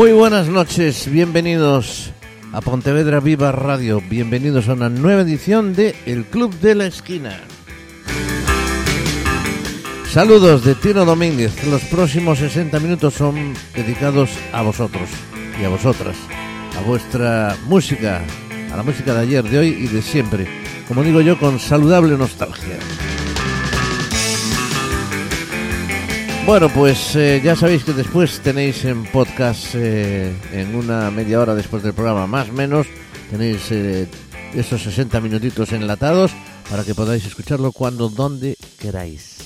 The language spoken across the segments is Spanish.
Muy buenas noches, bienvenidos a Pontevedra Viva Radio, bienvenidos a una nueva edición de El Club de la Esquina. Saludos de Tino Domínguez, los próximos 60 minutos son dedicados a vosotros y a vosotras, a vuestra música, a la música de ayer, de hoy y de siempre, como digo yo, con saludable nostalgia. Bueno, pues eh, ya sabéis que después tenéis en podcast, eh, en una media hora después del programa, más o menos, tenéis eh, esos 60 minutitos enlatados para que podáis escucharlo cuando, donde queráis.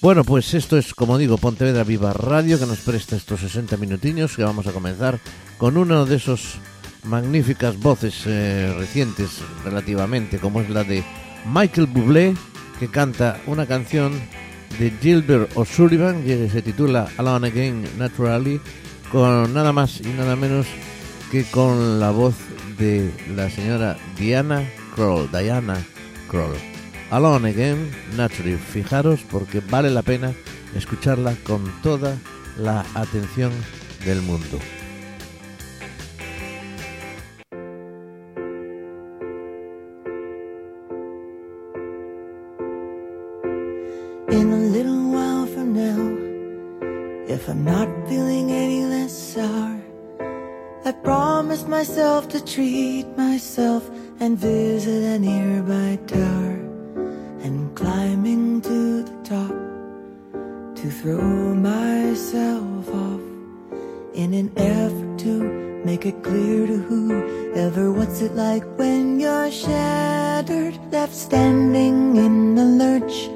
Bueno, pues esto es, como digo, Pontevedra Viva Radio, que nos presta estos 60 minutinos, que vamos a comenzar con una de esos magníficas voces recientes relativamente, como es la de Michael Bublé, que canta una canción de Gilbert O'Sullivan que se titula Alone Again Naturally con nada más y nada menos que con la voz de la señora Diana Kroll, Diana Kroll. Alone Again Naturally, fijaros porque vale la pena escucharla con toda la atención del mundo. Myself to treat myself and visit a nearby tower. And climbing to the top to throw myself off in an effort to make it clear to whoever what's it like when you're shattered, left standing in the lurch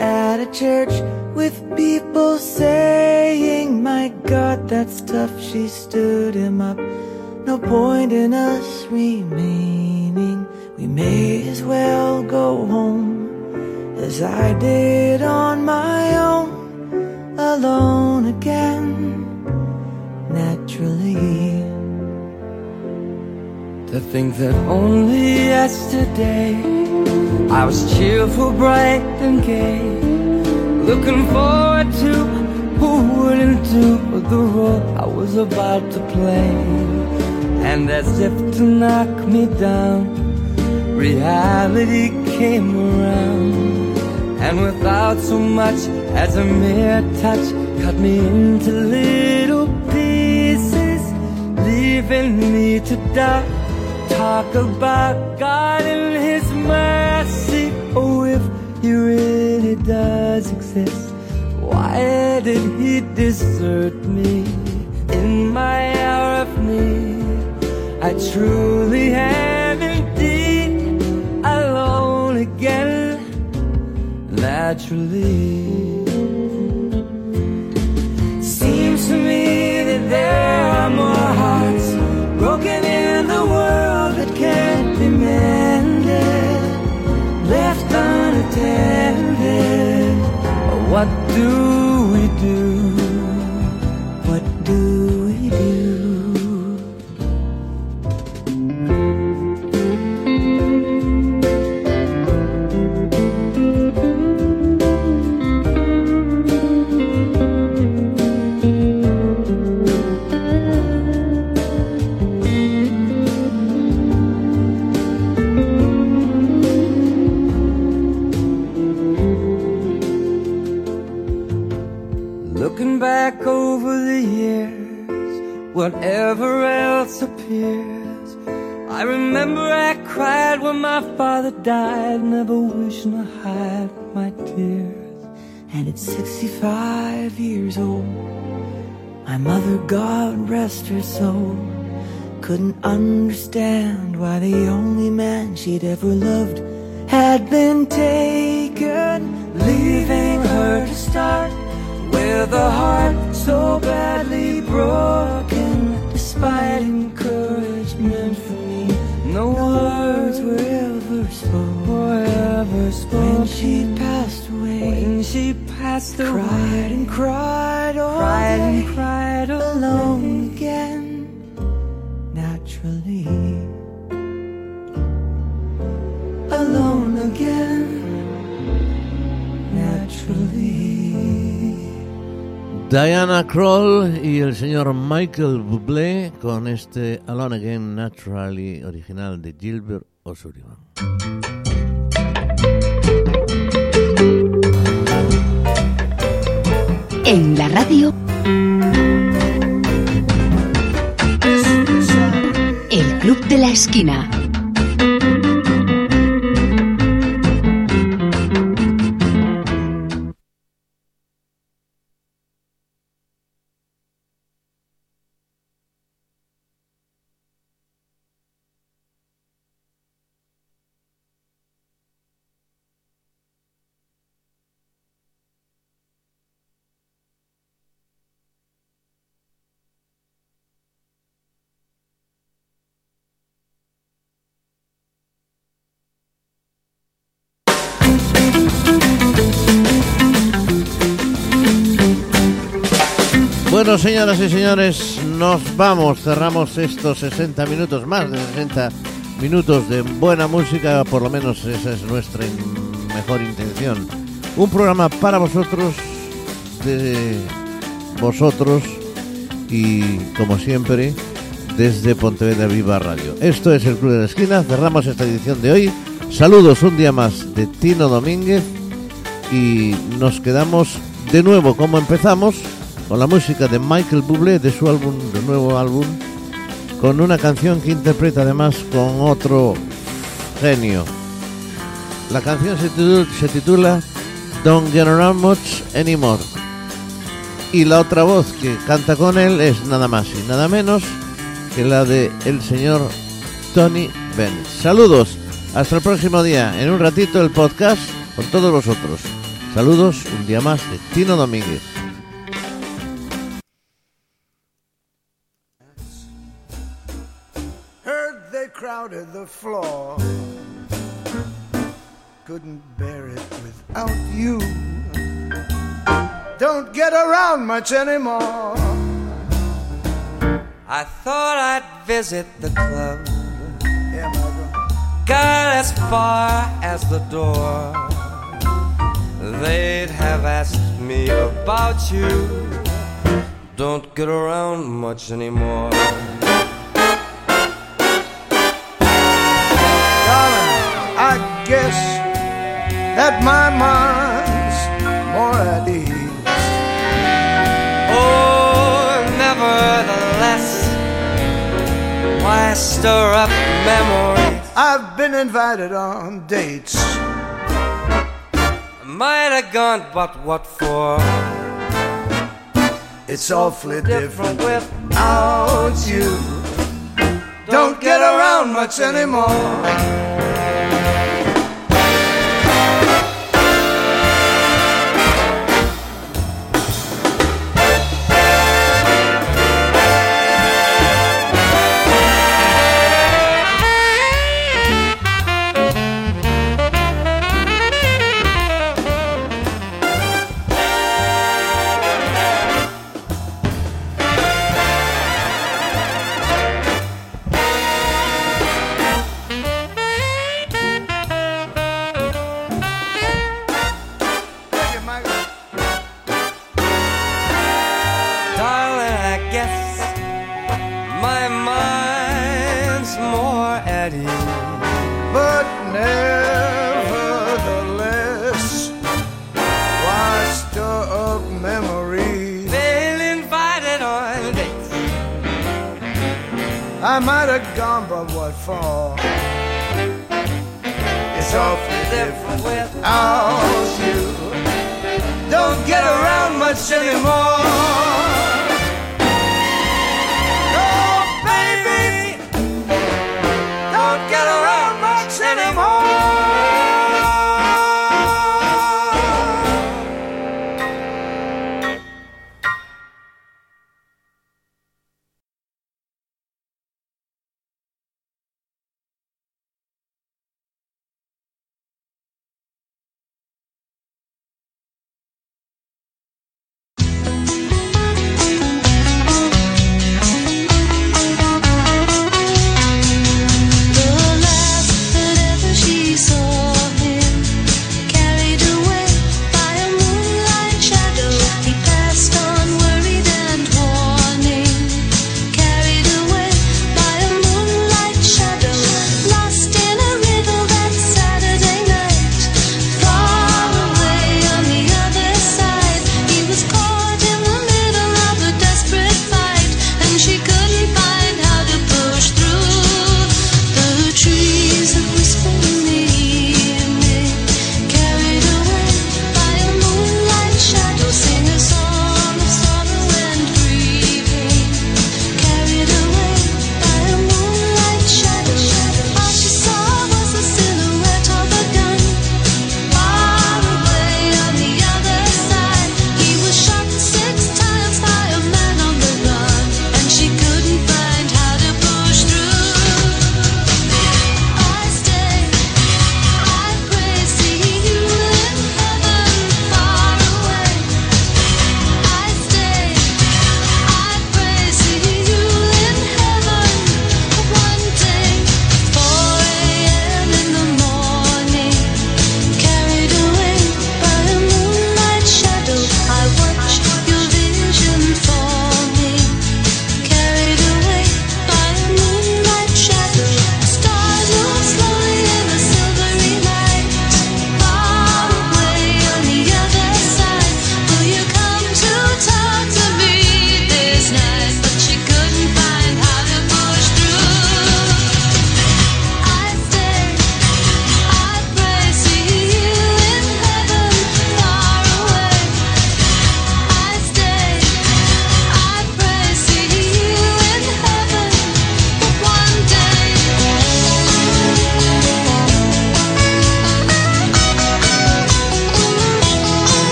at a church with people saying, My God, that's tough. She stood him up. No point in us remaining. We may as well go home as I did on my own, alone again, naturally. To think that only yesterday I was cheerful, bright, and gay. Looking forward to who wouldn't do the role I was about to play. And as if to knock me down, reality came around. And without so much as a mere touch, cut me into little pieces, leaving me to die. Talk about God and His mercy. Oh, if He really does exist, why did He desert me in my hour? I truly am indeed alone again, naturally. Seems to me that there are more hearts broken in the world that can't be mended, left unattended. What do whatever else appears. I remember I cried when my father died, never wishing to hide my tears. And at 65 years old, my mother, God rest her soul, couldn't understand why the only man she'd ever loved had been taken, leaving her to start with a heart so badly broken. Despite encouragement from me, no words were ever spoken. Were ever spoken. When she passed away, when she passed away, cried and cried all cried day, and cried alone again. Naturally, alone again. Diana Kroll y el señor Michael Bublé con este Alone Again Naturally original de Gilbert O'Sullivan. En la radio, el Club de la Esquina. Señoras y señores, nos vamos. Cerramos estos 60 minutos, más de 60 minutos de buena música, por lo menos esa es nuestra mejor intención. Un programa para vosotros, de vosotros y, como siempre, desde Pontevedra Viva Radio. Esto es el Club de la Esquina. Cerramos esta edición de hoy. Saludos un día más de Tino Domínguez y nos quedamos de nuevo como empezamos con la música de Michael Bublé de su álbum, de nuevo álbum, con una canción que interpreta además con otro genio. La canción se titula, Don't Get Around Much Anymore. Y la otra voz que canta con él es nada más y nada menos que la de el señor Tony Bennett. Saludos, hasta el próximo día. En un ratito el podcast con todos vosotros. Saludos, un día más de Tino Domínguez. Crowded the floor. Couldn't bear it without you. Don't get around much anymore. I thought I'd visit the club. Yeah. Got as far as the door. They'd have asked me about you. Don't get around much anymore. Guess that my mind's more at ease. Oh, nevertheless, why stir up memories? I've been invited on dates. Might have gone, but what for? It's awfully Different without you. Don't get around much anymore. More. But nevertheless, why stir up memories? Been invited on dates. I might have gone, but what for? It's awfully Different without you. Don't get around much anymore.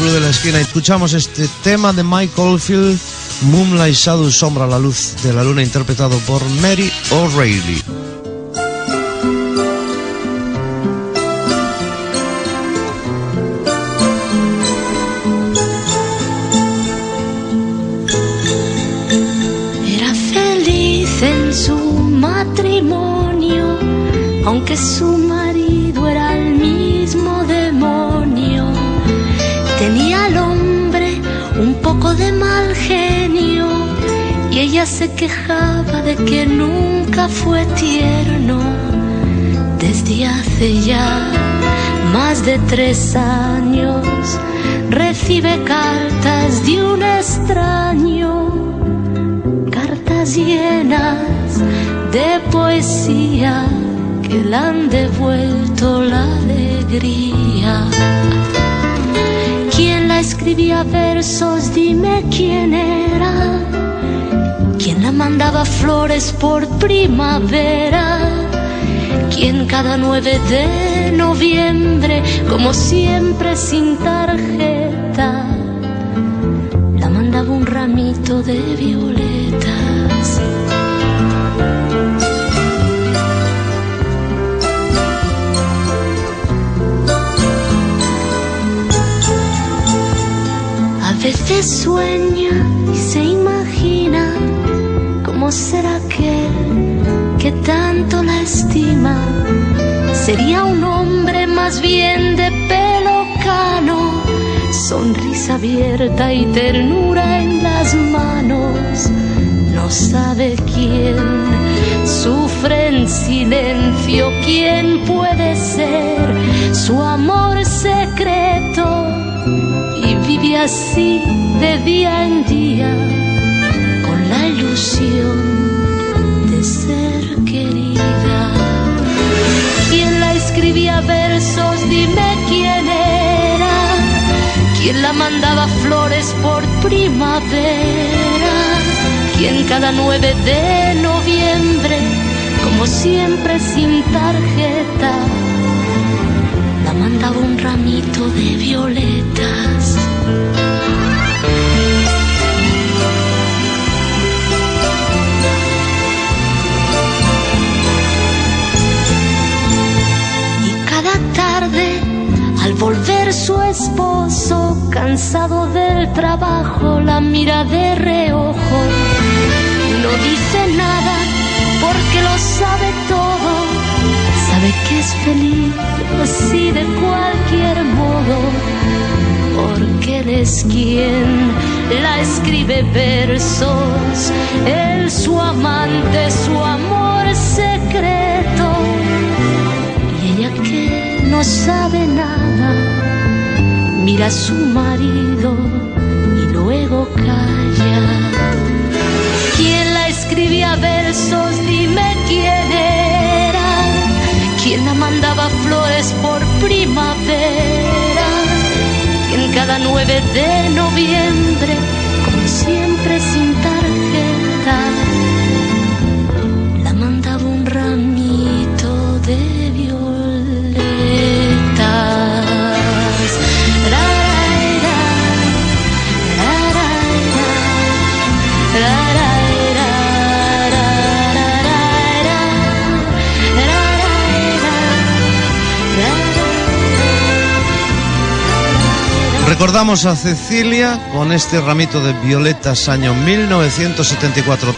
De la Esquina. Escuchamos este tema de Mike Oldfield, Moonlight Shadow, Sombra la Luz de la Luna, interpretado por Mary O'Reilly. Tierno. Desde hace ya más de tres años recibe cartas de un extraño cartas llenas de poesía que le han devuelto la alegría. ¿Quién la escribía versos? Dime quién era. ¿Quién la mandaba flores por primavera? ¿Quién cada 9 de noviembre, como siempre sin tarjeta, la mandaba un ramito de violetas? A veces sueña y se imagina cómo será aquel que tanto la estima. Sería un hombre más bien de pelo cano, sonrisa abierta y ternura en las manos. No sabe quién sufre en silencio, quién puede ser su amor secreto y vive así de día en día ilusión de ser querida. ¿Quién la escribía versos? Dime quién era. ¿Quién la mandaba flores por primavera? ¿Quién cada 9 de noviembre, como siempre sin tarjeta, la mandaba un ramito de violetas? Volver su esposo, cansado del trabajo, la mira de reojo. No dice nada porque lo sabe todo. Sabe que es feliz así de cualquier modo. Porque él es quien la escribe versos. Él su amante, su amor secreto y ella que no sabe nada mira a su marido y luego calla. ¿Quién la escribía versos? Dime quién era. ¿Quién la mandaba flores por primavera? ¿Quién cada 9 de noviembre, Recordamos a Cecilia con este ramito de violetas año 1974.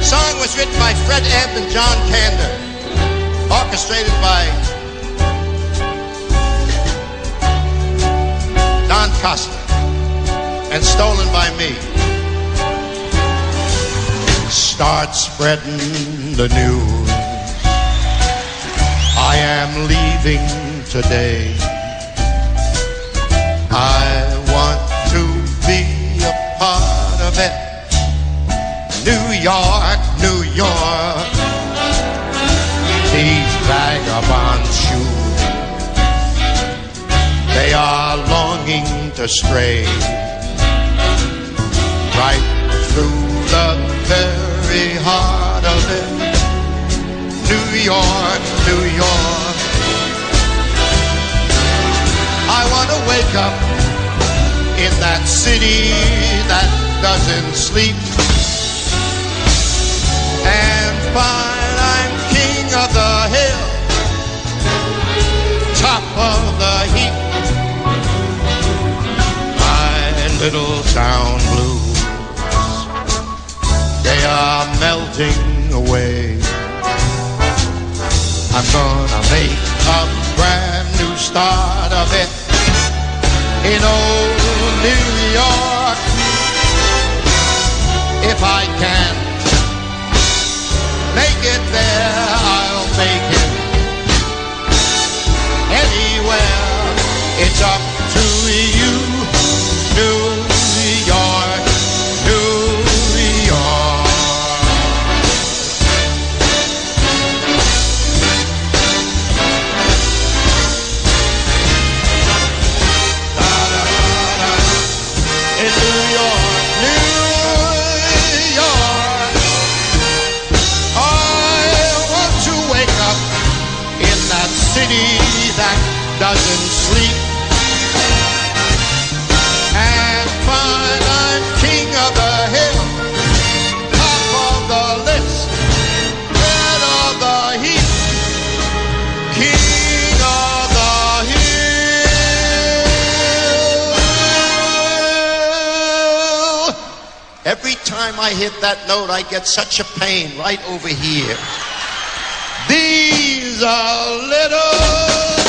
song was written by Fred Ebb and John Kander, orchestrated by Don Costa, and stolen by me. Start spreading the news. I am leaving today. I want to be a part of it. New York, New York. These vagabond shoes, they are longing to stray right through the very heart of it. New York, New York. I want to wake up in that city that doesn't sleep and find I'm king of the hill, top of the heap. My little town melting away. I'm gonna make a brand new start of it in old New hit that note, I get such a pain right over here. These are little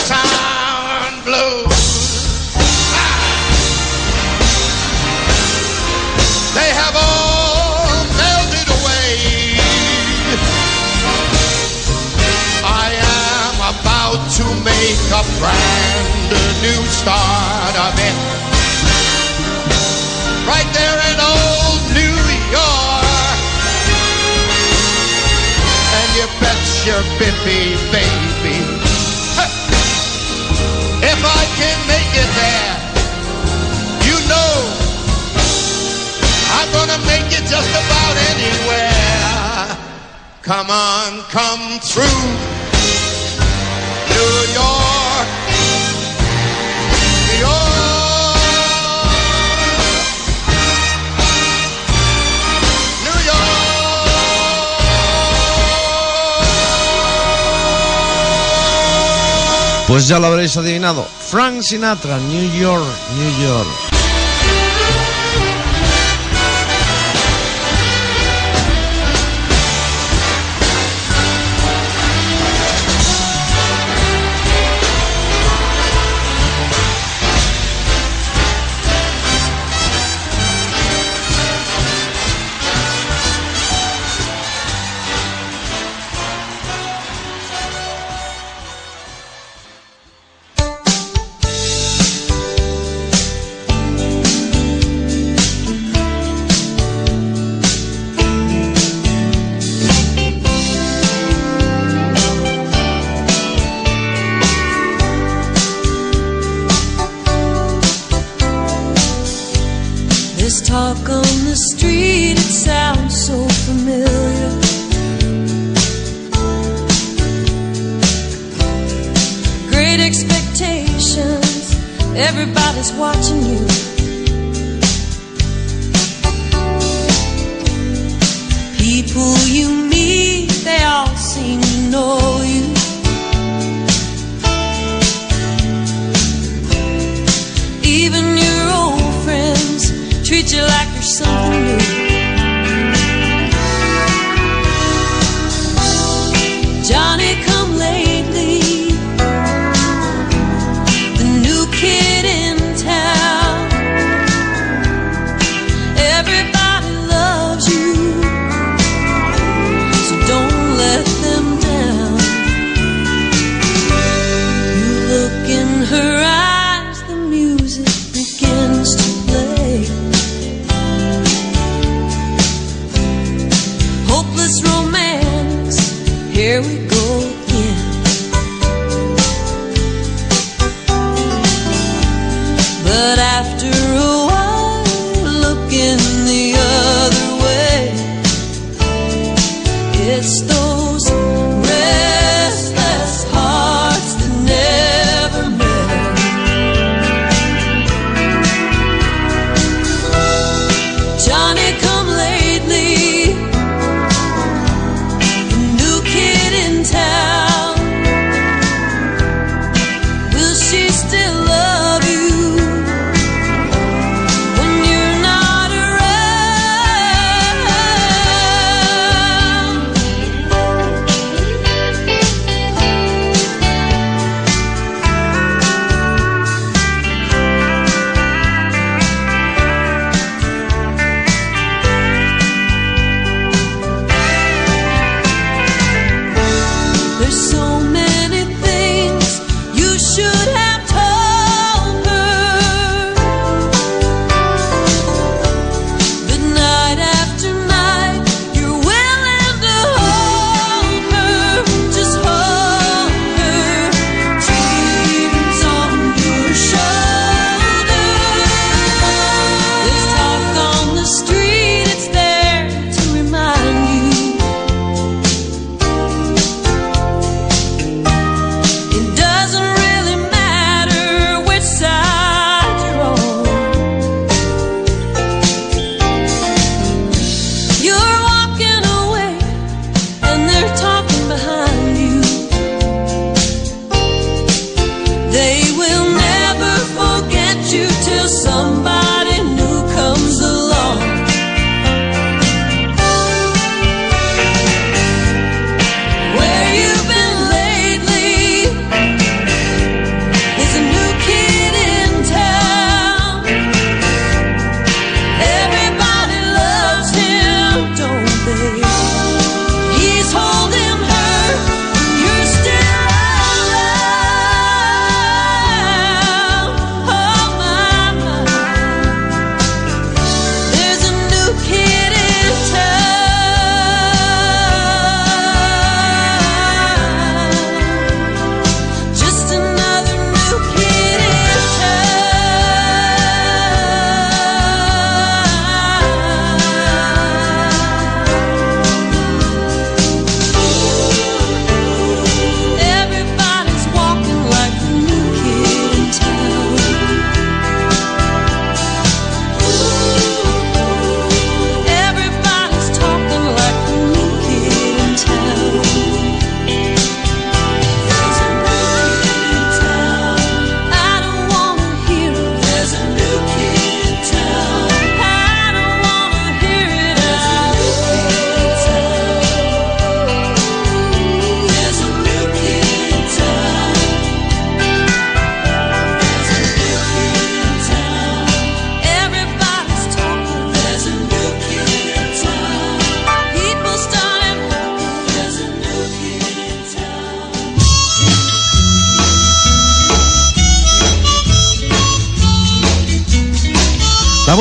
town blues. They have all melted away. I am about to make a brand new start of it. Your bippy baby. If I can make it there, you know I'm gonna make it just about anywhere. Come on, come through. Pues ya lo habréis adivinado. Frank Sinatra, New York, New York.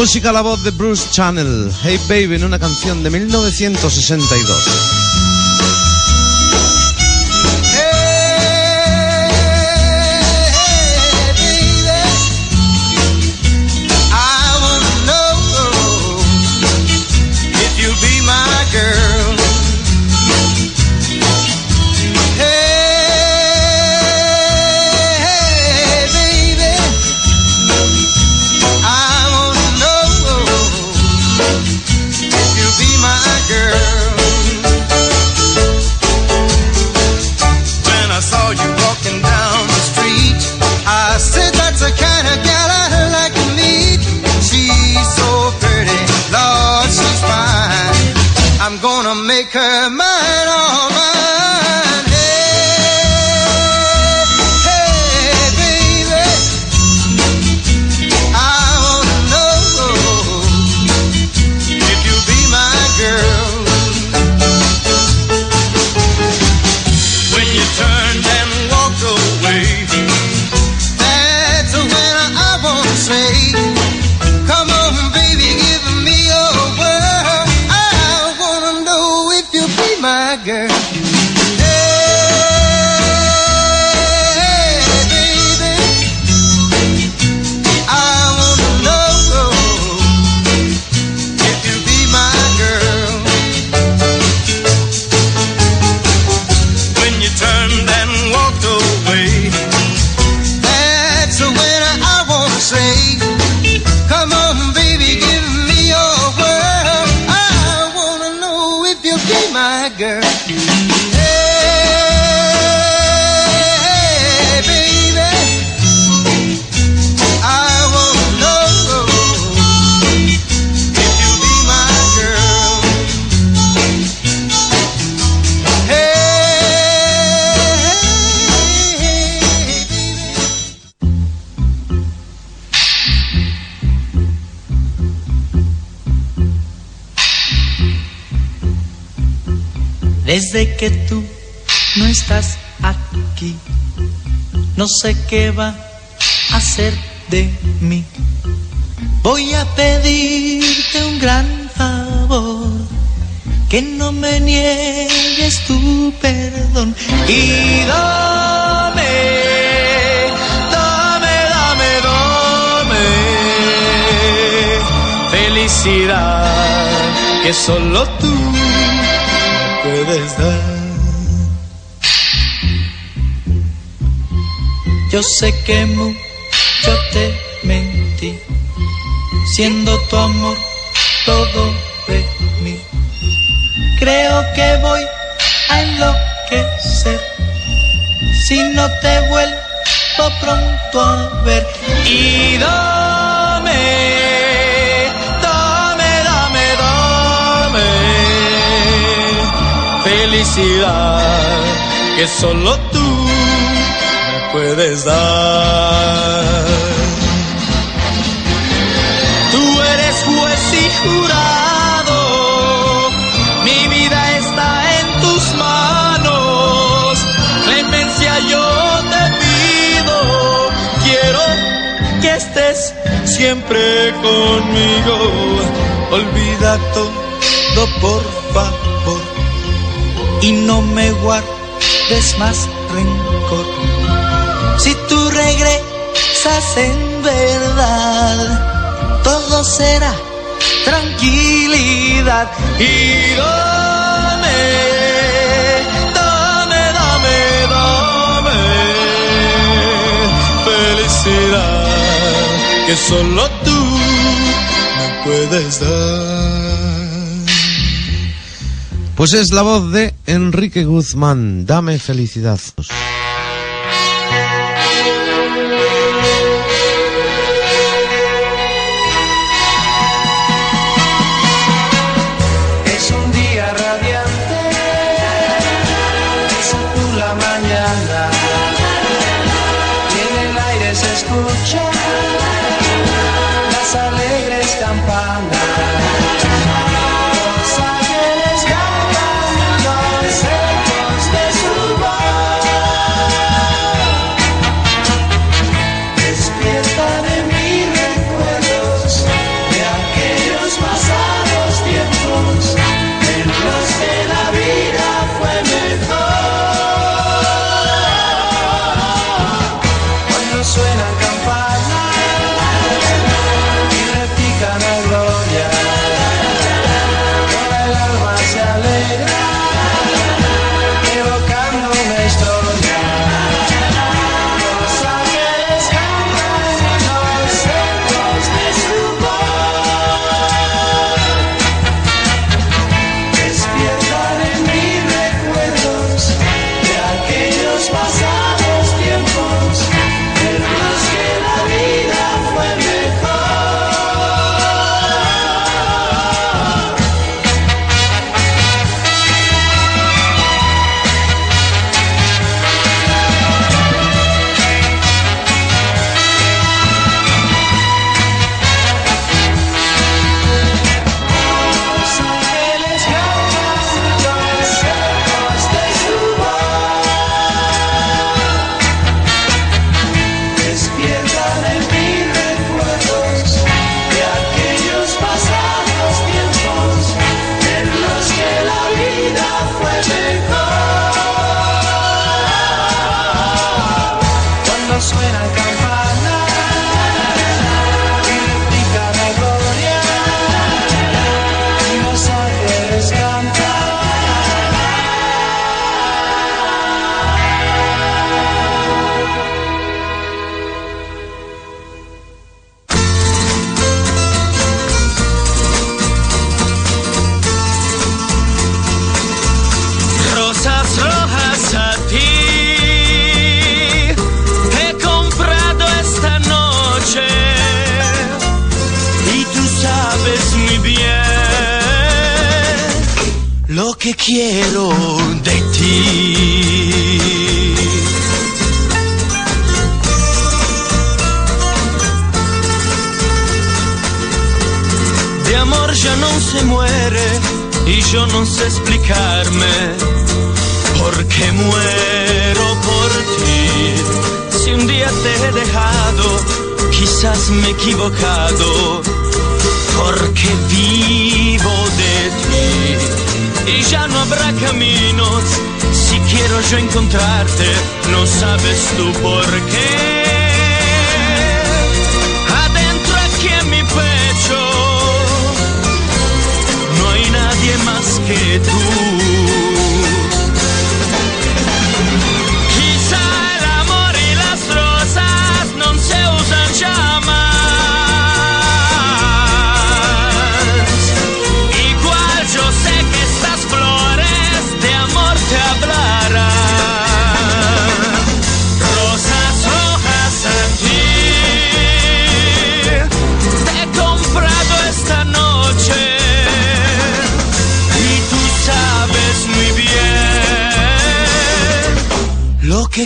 música a la voz de Bruce Channel, Hey Baby, en una canción de 1962. a hacer de mí? Voy a pedirte un gran favor, que no me niegues tu perdón y dame. felicidad que solo tú puedes dar. Yo sé que mucho te mentí, siendo tu amor todo de mí. Creo que voy a enloquecer si no te vuelvo pronto a ver. Y dame, dame, dame, dame felicidad que solo tú puedes dar. Tú eres juez y jurado, mi vida está en tus manos. Clemencia yo te pido, quiero que estés siempre conmigo. Olvida todo, por favor, y no me guardes más rencor. Si tú regresas en verdad, todo será tranquilidad y dame, dame, dame, dame felicidad que solo tú me puedes dar. Pues es la voz de Enrique Guzmán, dame felicidad.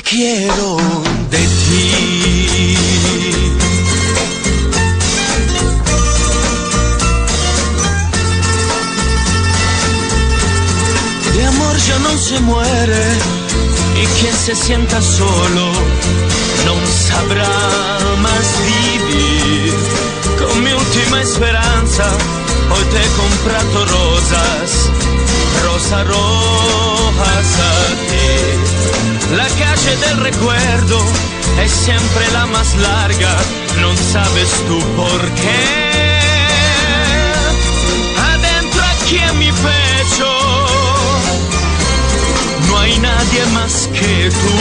quiero de ti. De amor ya no se muere y quien se sienta solo no sabrá más vivir. Con mi última esperanza hoy te he comprado rosas, rosa rosa. del recuerdo è sempre la más larga, non sabes tu perché. Adentro aquí en mi pecho no hay nadie más que tú.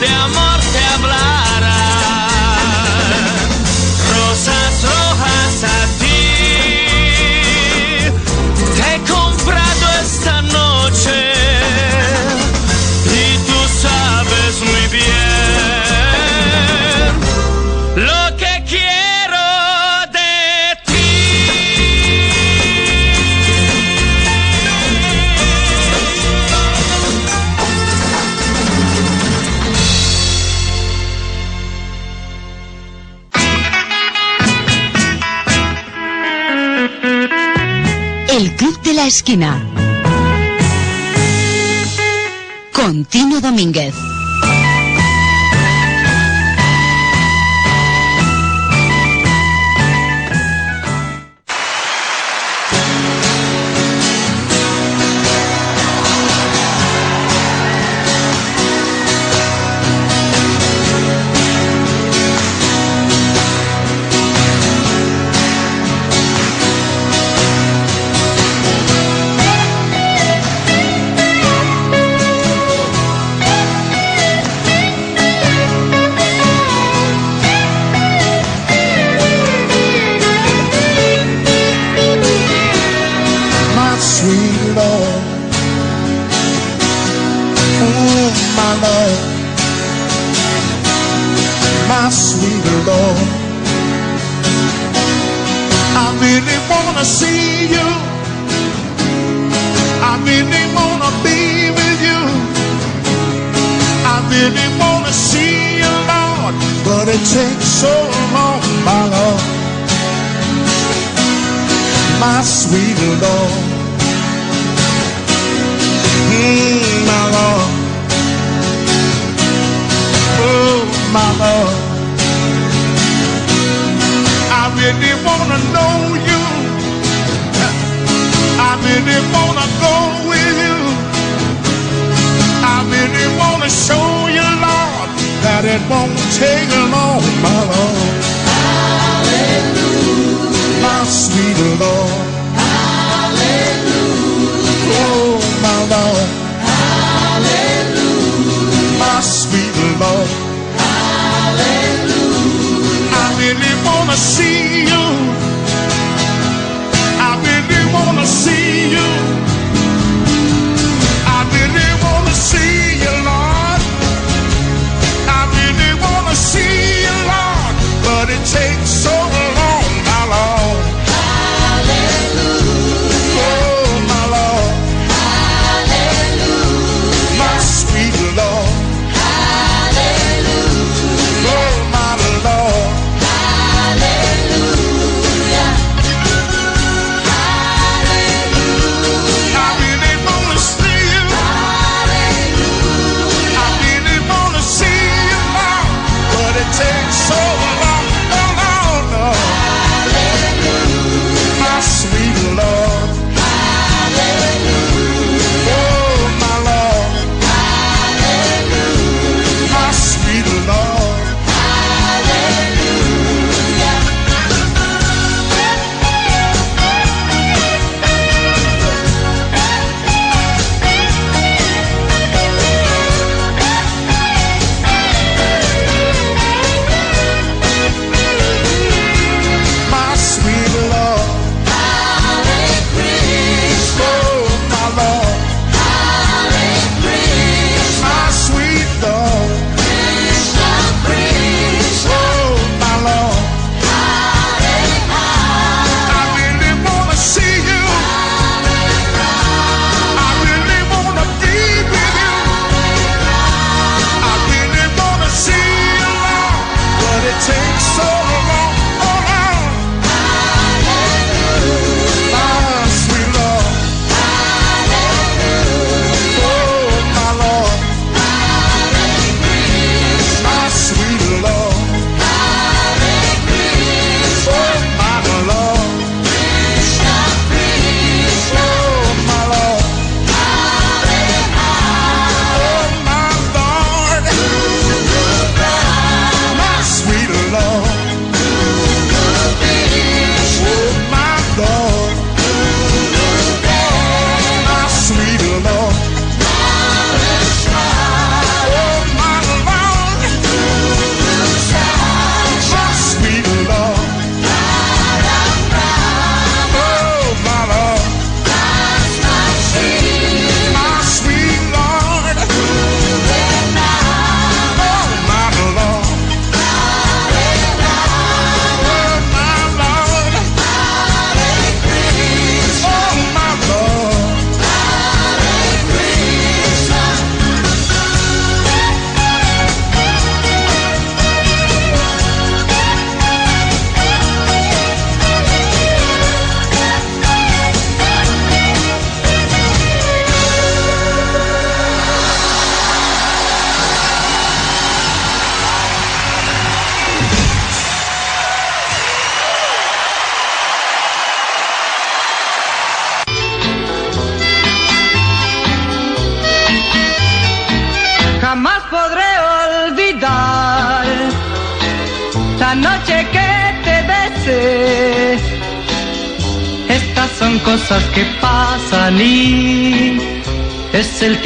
de amor te hablara. esquina. Con Tino Domínguez.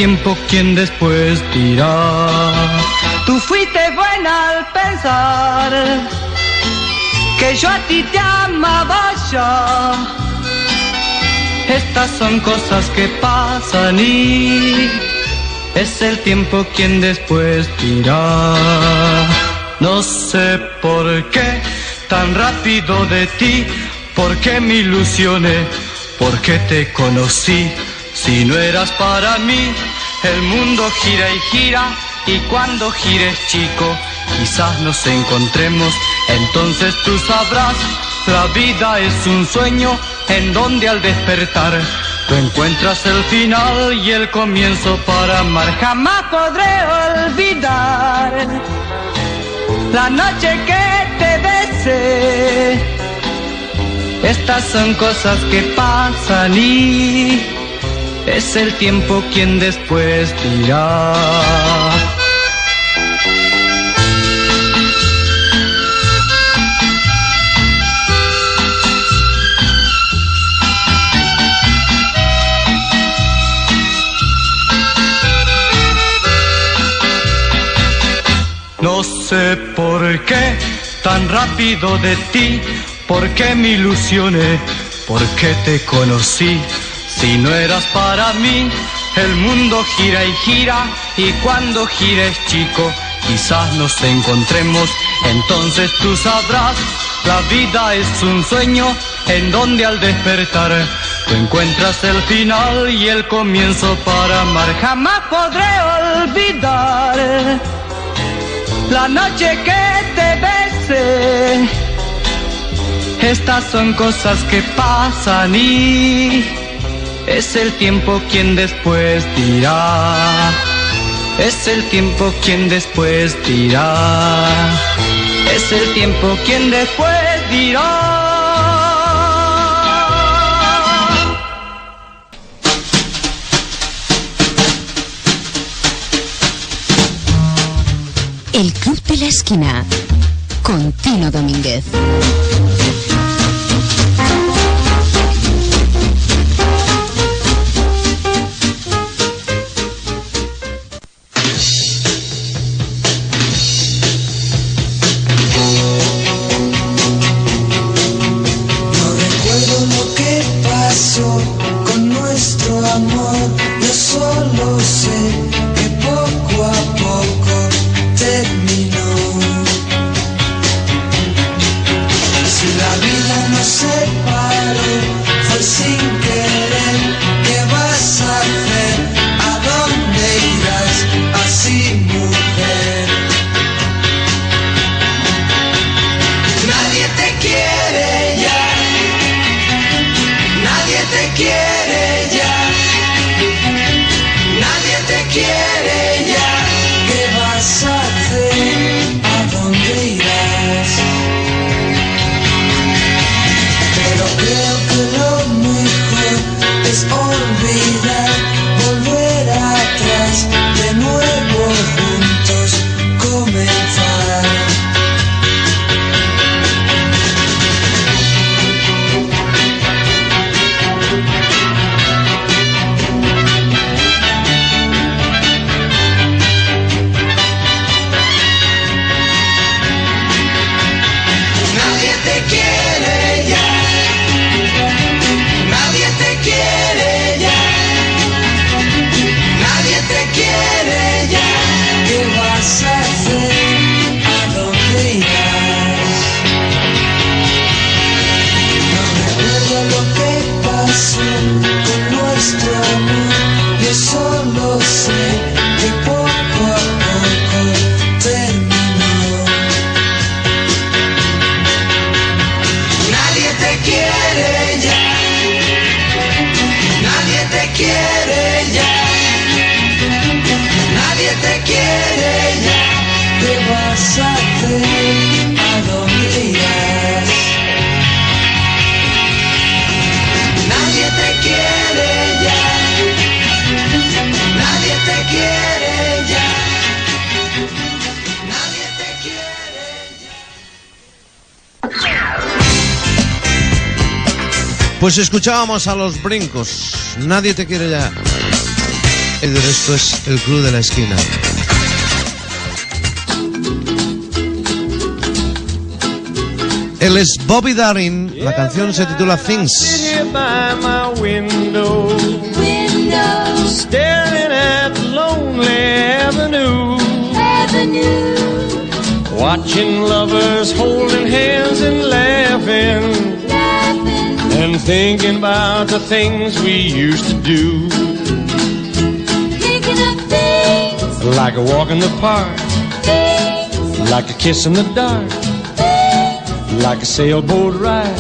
Tiempo quien después dirá. Tú fuiste buena al pensar que yo a ti te amaba ya. Estas son cosas que pasan y es el tiempo quien después dirá. No sé por qué tan rápido de ti, por qué me ilusioné, por qué te conocí. Si no eras para mí, el mundo gira y gira y cuando gires chico, quizás nos encontremos. Entonces tú sabrás, la vida es un sueño en donde al despertar tú encuentras el final y el comienzo para amar. Jamás podré olvidar la noche que te besé. Estas son cosas que pasan y es el tiempo quien después dirá. No sé por qué tan rápido de ti, por qué me ilusioné, por qué te conocí. Si no eras para mí, el mundo gira y gira y cuando gires chico, quizás nos encontremos. Entonces tú sabrás, la vida es un sueño en donde al despertar tú encuentras el final y el comienzo para amar. Jamás podré olvidar la noche que te besé. Estas son cosas que pasan y es el tiempo quien después dirá. Es el tiempo quien después dirá. Es el tiempo quien después dirá. El Club de la Esquina. Con Tino Domínguez. Pues escuchábamos a los brincos. Nadie te quiere ya. Y de esto es el club de la esquina. Él es Bobby Darin. La canción se titula Things. Here by my window, Window staring at lonely avenue, Avenue. watching lovers holding hands and laughing, Laughing. and thinking about the things we used to do, Thinking of things. like a walk in the park, Things. like a kiss in the dark, like a sailboat ride.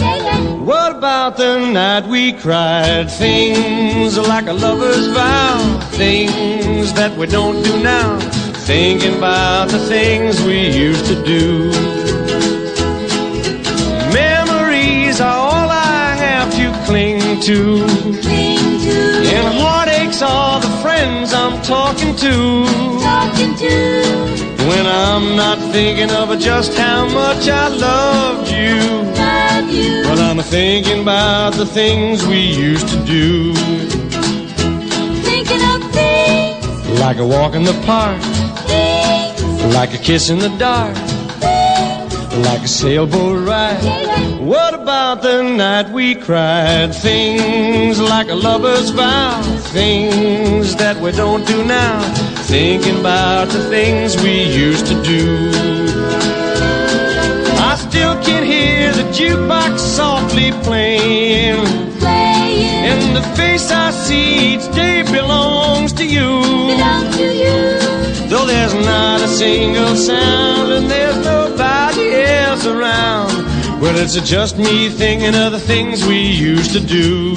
What about the night we cried? Things like a lover's vow. Things that we don't do now. Thinking about the things we used to do. To. And heartaches are the friends I'm talking to. Talking to. When I'm not thinking of just how much I loved you. Love you. Well, I'm thinking about the things we used to do. Thinking of things. Like a walk in the park, Things. like a kiss in the dark, like a sailboat ride. What about the night we cried? Things like a lover's vow, things that we don't do now. Thinking about the things we used to do. I still can hear the jukebox softly playing. Playing. And the face I see each day belongs to you. Belong to you. Though there's not a single sound and there's nobody around. Well, it's just me thinking of the things we used to do.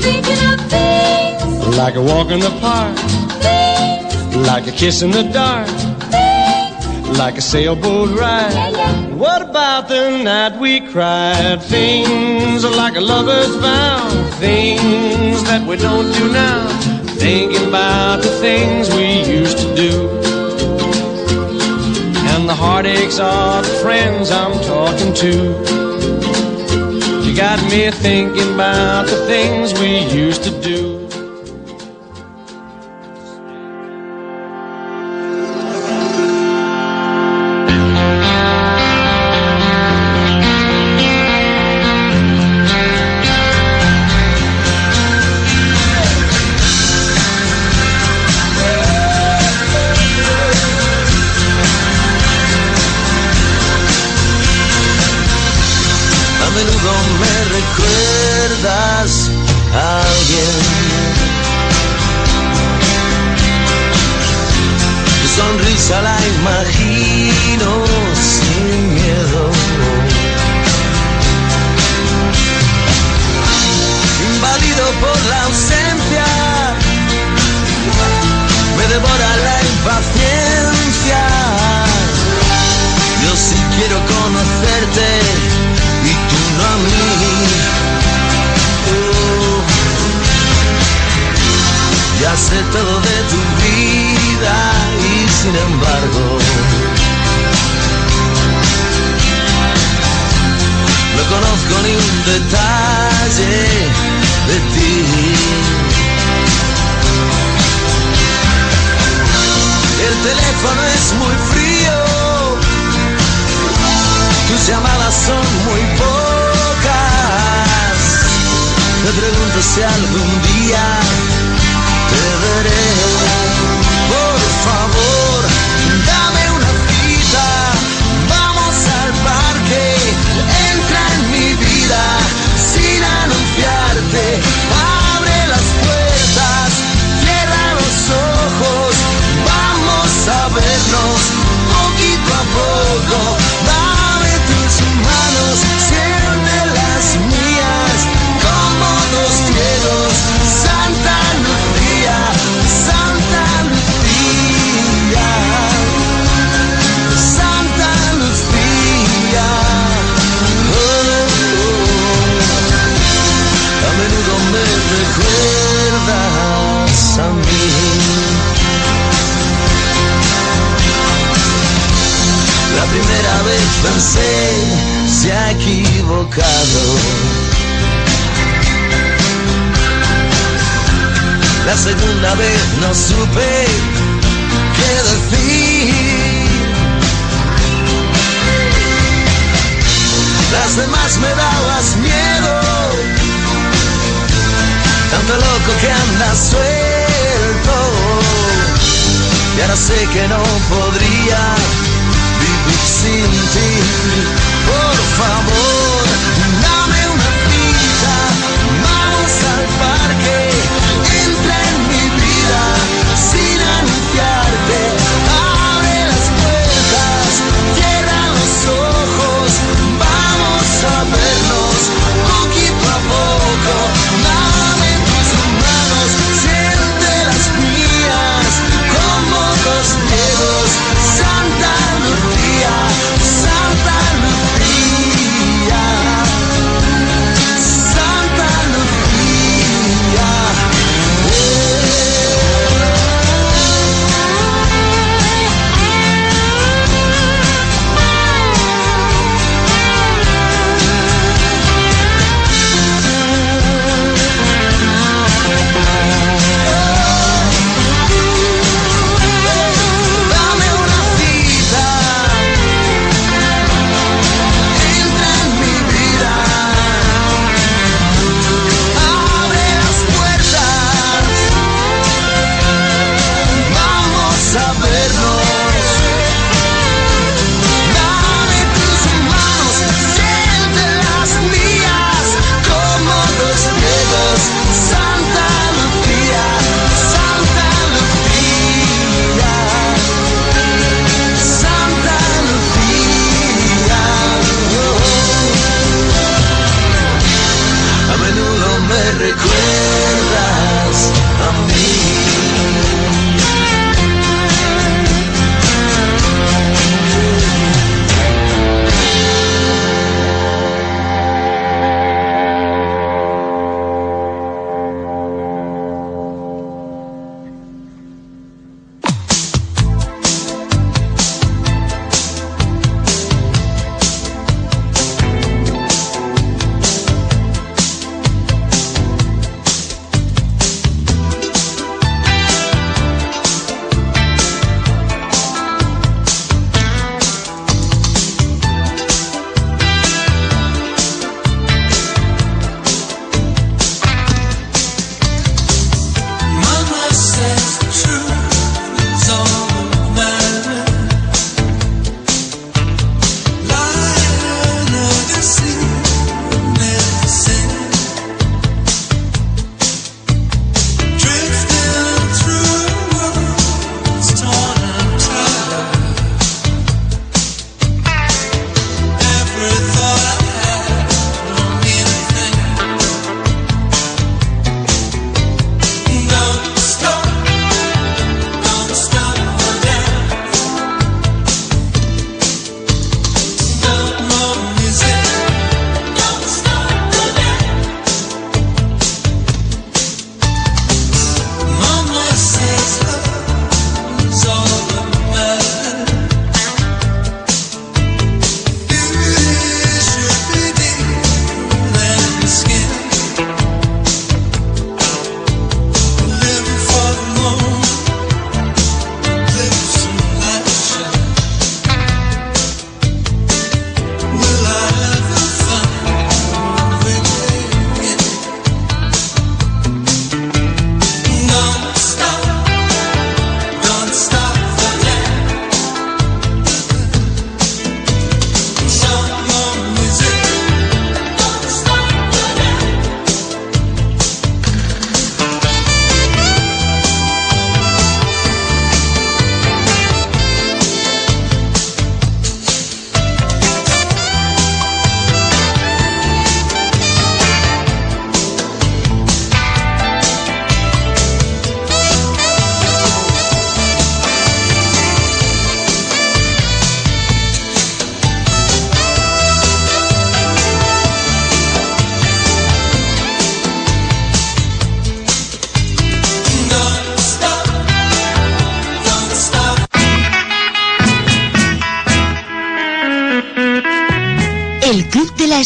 Thinking of things. Like a walk in the park, Things. like a kiss in the dark, Things. like a sailboat Yeah, ride. yeah. What about the night we cried? Things like a lover's vow, things that we don't do now. Thinking about the things we used to do. And the heartaches are the friends I'm talking to. You got me thinking about the things we used to do. Sé todo de tu vida y sin embargo no conozco ni un detalle de ti. El teléfono es muy frío tus llamadas son muy pocas. Me pregunto si algún día La primera vez pensé, se ha equivocado. La segunda vez no supe qué decir. Las demás me dabas miedo, tanto loco que andas suelto. Y ahora sé que no podría vivir sin ti, por favor.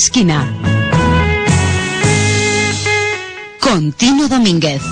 esquina. Contino Domínguez.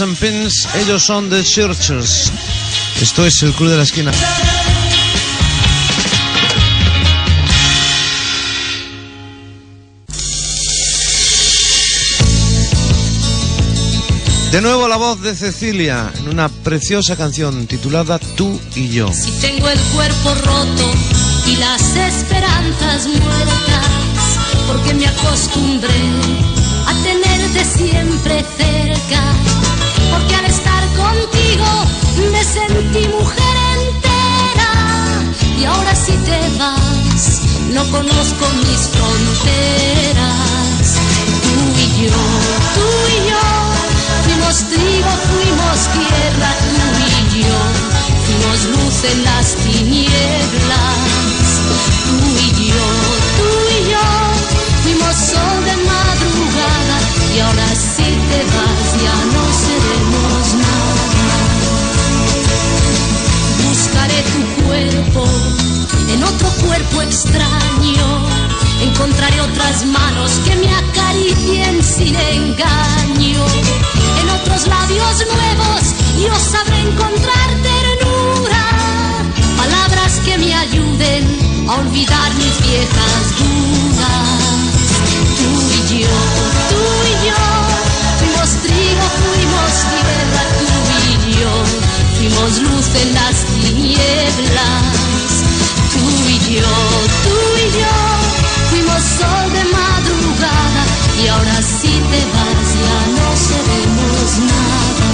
And Pins, ellos son The Searchers. Esto es el Club de la Esquina. De nuevo la voz de Cecilia en una preciosa canción titulada Tú y yo. Si tengo el cuerpo roto y las esperanzas muertas, porque me acostumbré a tenerte siempre cerca porque al estar contigo me sentí mujer entera. Y ahora si te vas no conozco mis fronteras. Tú y yo tú y yo fuimos trigo fuimos tierra tú y yo. Fuimos luz en las tinieblas. Tú y yo tú y yo fuimos sol de madrugada. Y ahora si te vas ya no en otro cuerpo extraño. Encontraré otras manos que me acaricien sin engaño. En otros labios nuevos yo sabré encontrar ternura. Palabras que me ayuden a olvidar mis viejas dudas. Tú y yo, tú y yo, fuimos trigo, fuimos yo, fuimos luz en las tinieblas. Tú y yo, tú y yo, fuimos sol de madrugada y ahora si te vas ya no seremos nada.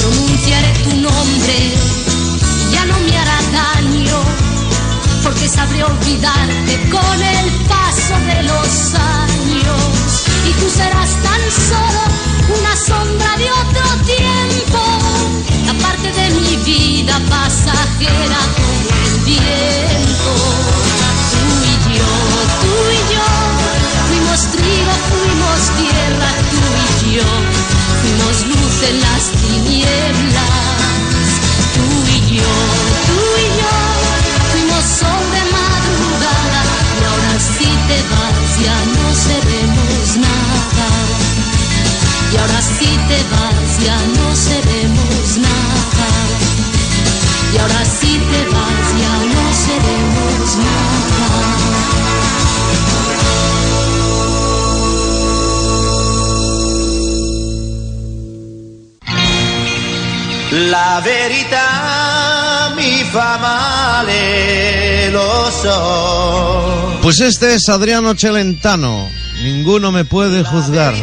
Pronunciaré tu nombre, ya no me hará daño, porque sabré olvidarte con el de los años. Y tú serás tan solo una sombra de otro tiempo, la parte de mi vida pasajera como el viento. Tú y yo, tú y yo, fuimos trigo, fuimos tierra, tú y yo, fuimos La verità mi fa male, lo so. Pues este es Adriano Celentano. Ninguno me puede juzgar.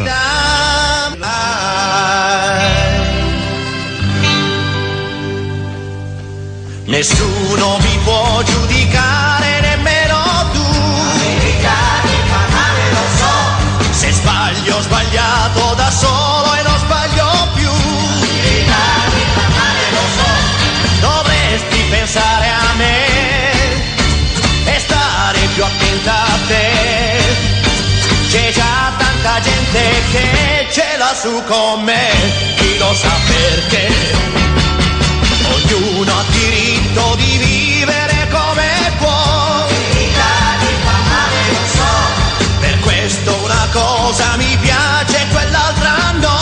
Nessuno mi può giudicare, nemmeno tu. lo so. Se sbaglio, ho sbagliato tanta gente che ce l'ha su con me, chi lo sa perché. Ognuno ha diritto di vivere come può. Per questo una cosa mi piace e quell'altra no.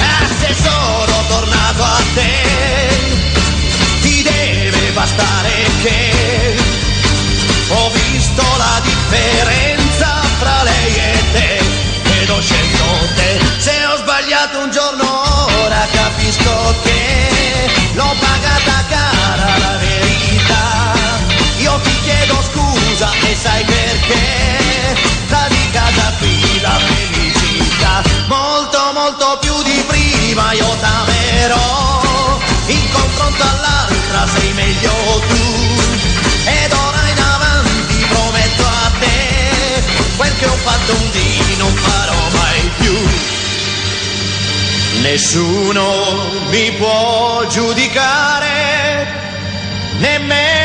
Ah, se sono tornato a te, ti deve bastare che ho visto la differenza giorno ora capisco che l'ho pagata cara la verità. Io ti chiedo scusa e sai perché? La di casa qui la felicità. Molto molto più di prima io t'amerò. In confronto all'altra sei meglio tu. Ed ora in avanti prometto a te quel che ho fatto un dì non farò mai più nessuno mi può giudicare nemmeno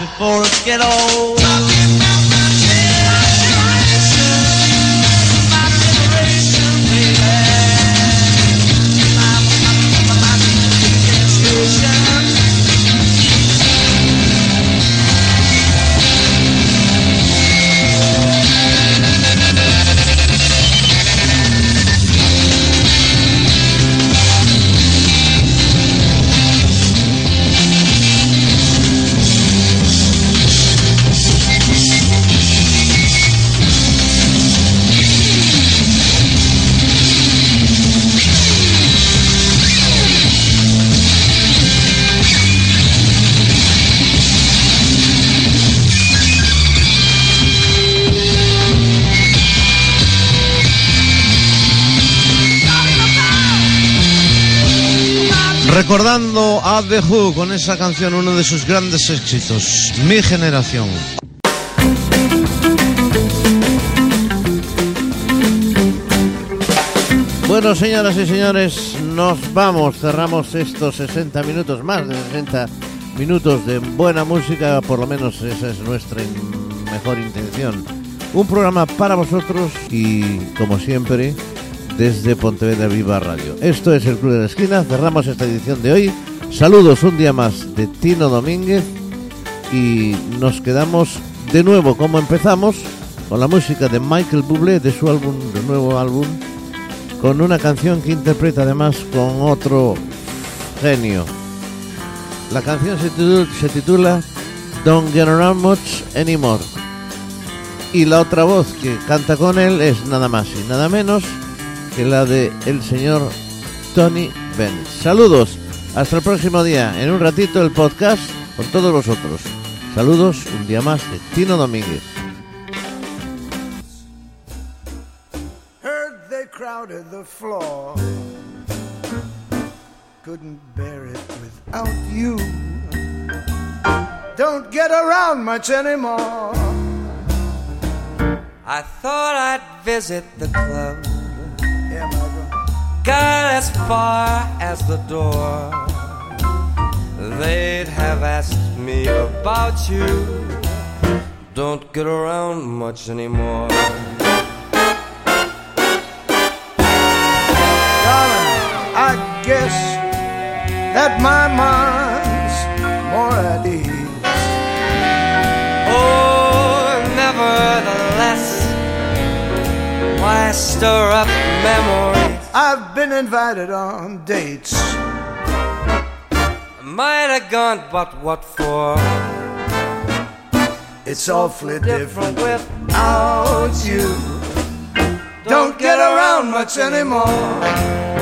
before it get old. Recordando a The Who con esa canción, uno de sus grandes éxitos, Mi Generación. Bueno, señoras y señores, nos vamos. Cerramos estos 60 minutos, más de 60 minutos de buena música, por lo menos esa es nuestra mejor intención. Un programa para vosotros y, como siempre, desde Pontevedra Viva Radio. Esto es el Club de la Esquina. Cerramos esta edición de hoy. Saludos un día más de Tino Domínguez y nos quedamos de nuevo como empezamos con la música de Michael Bublé de su álbum, de nuevo álbum con una canción que interpreta además con otro genio. La canción se titula, se titula Don't Get Around Much Anymore. Y la otra voz que canta con él es nada más y nada menos que la de el señor Tony Bennett. Saludos, hasta el próximo día. En un ratito el podcast con todos vosotros. Saludos, un día más de Tino Domínguez. Heard they crowded the floor. Couldn't bear it without you. Don't get around much anymore. I thought I'd visit the club. Got as far as the door. They'd have asked me about you. Don't get around much anymore. Darling, I guess that my mind's more at ease. Oh, nevertheless, why stir up memories? I've been invited on dates. Might have gone, but what for? It's awfully Different different without you. Don't get around much anymore.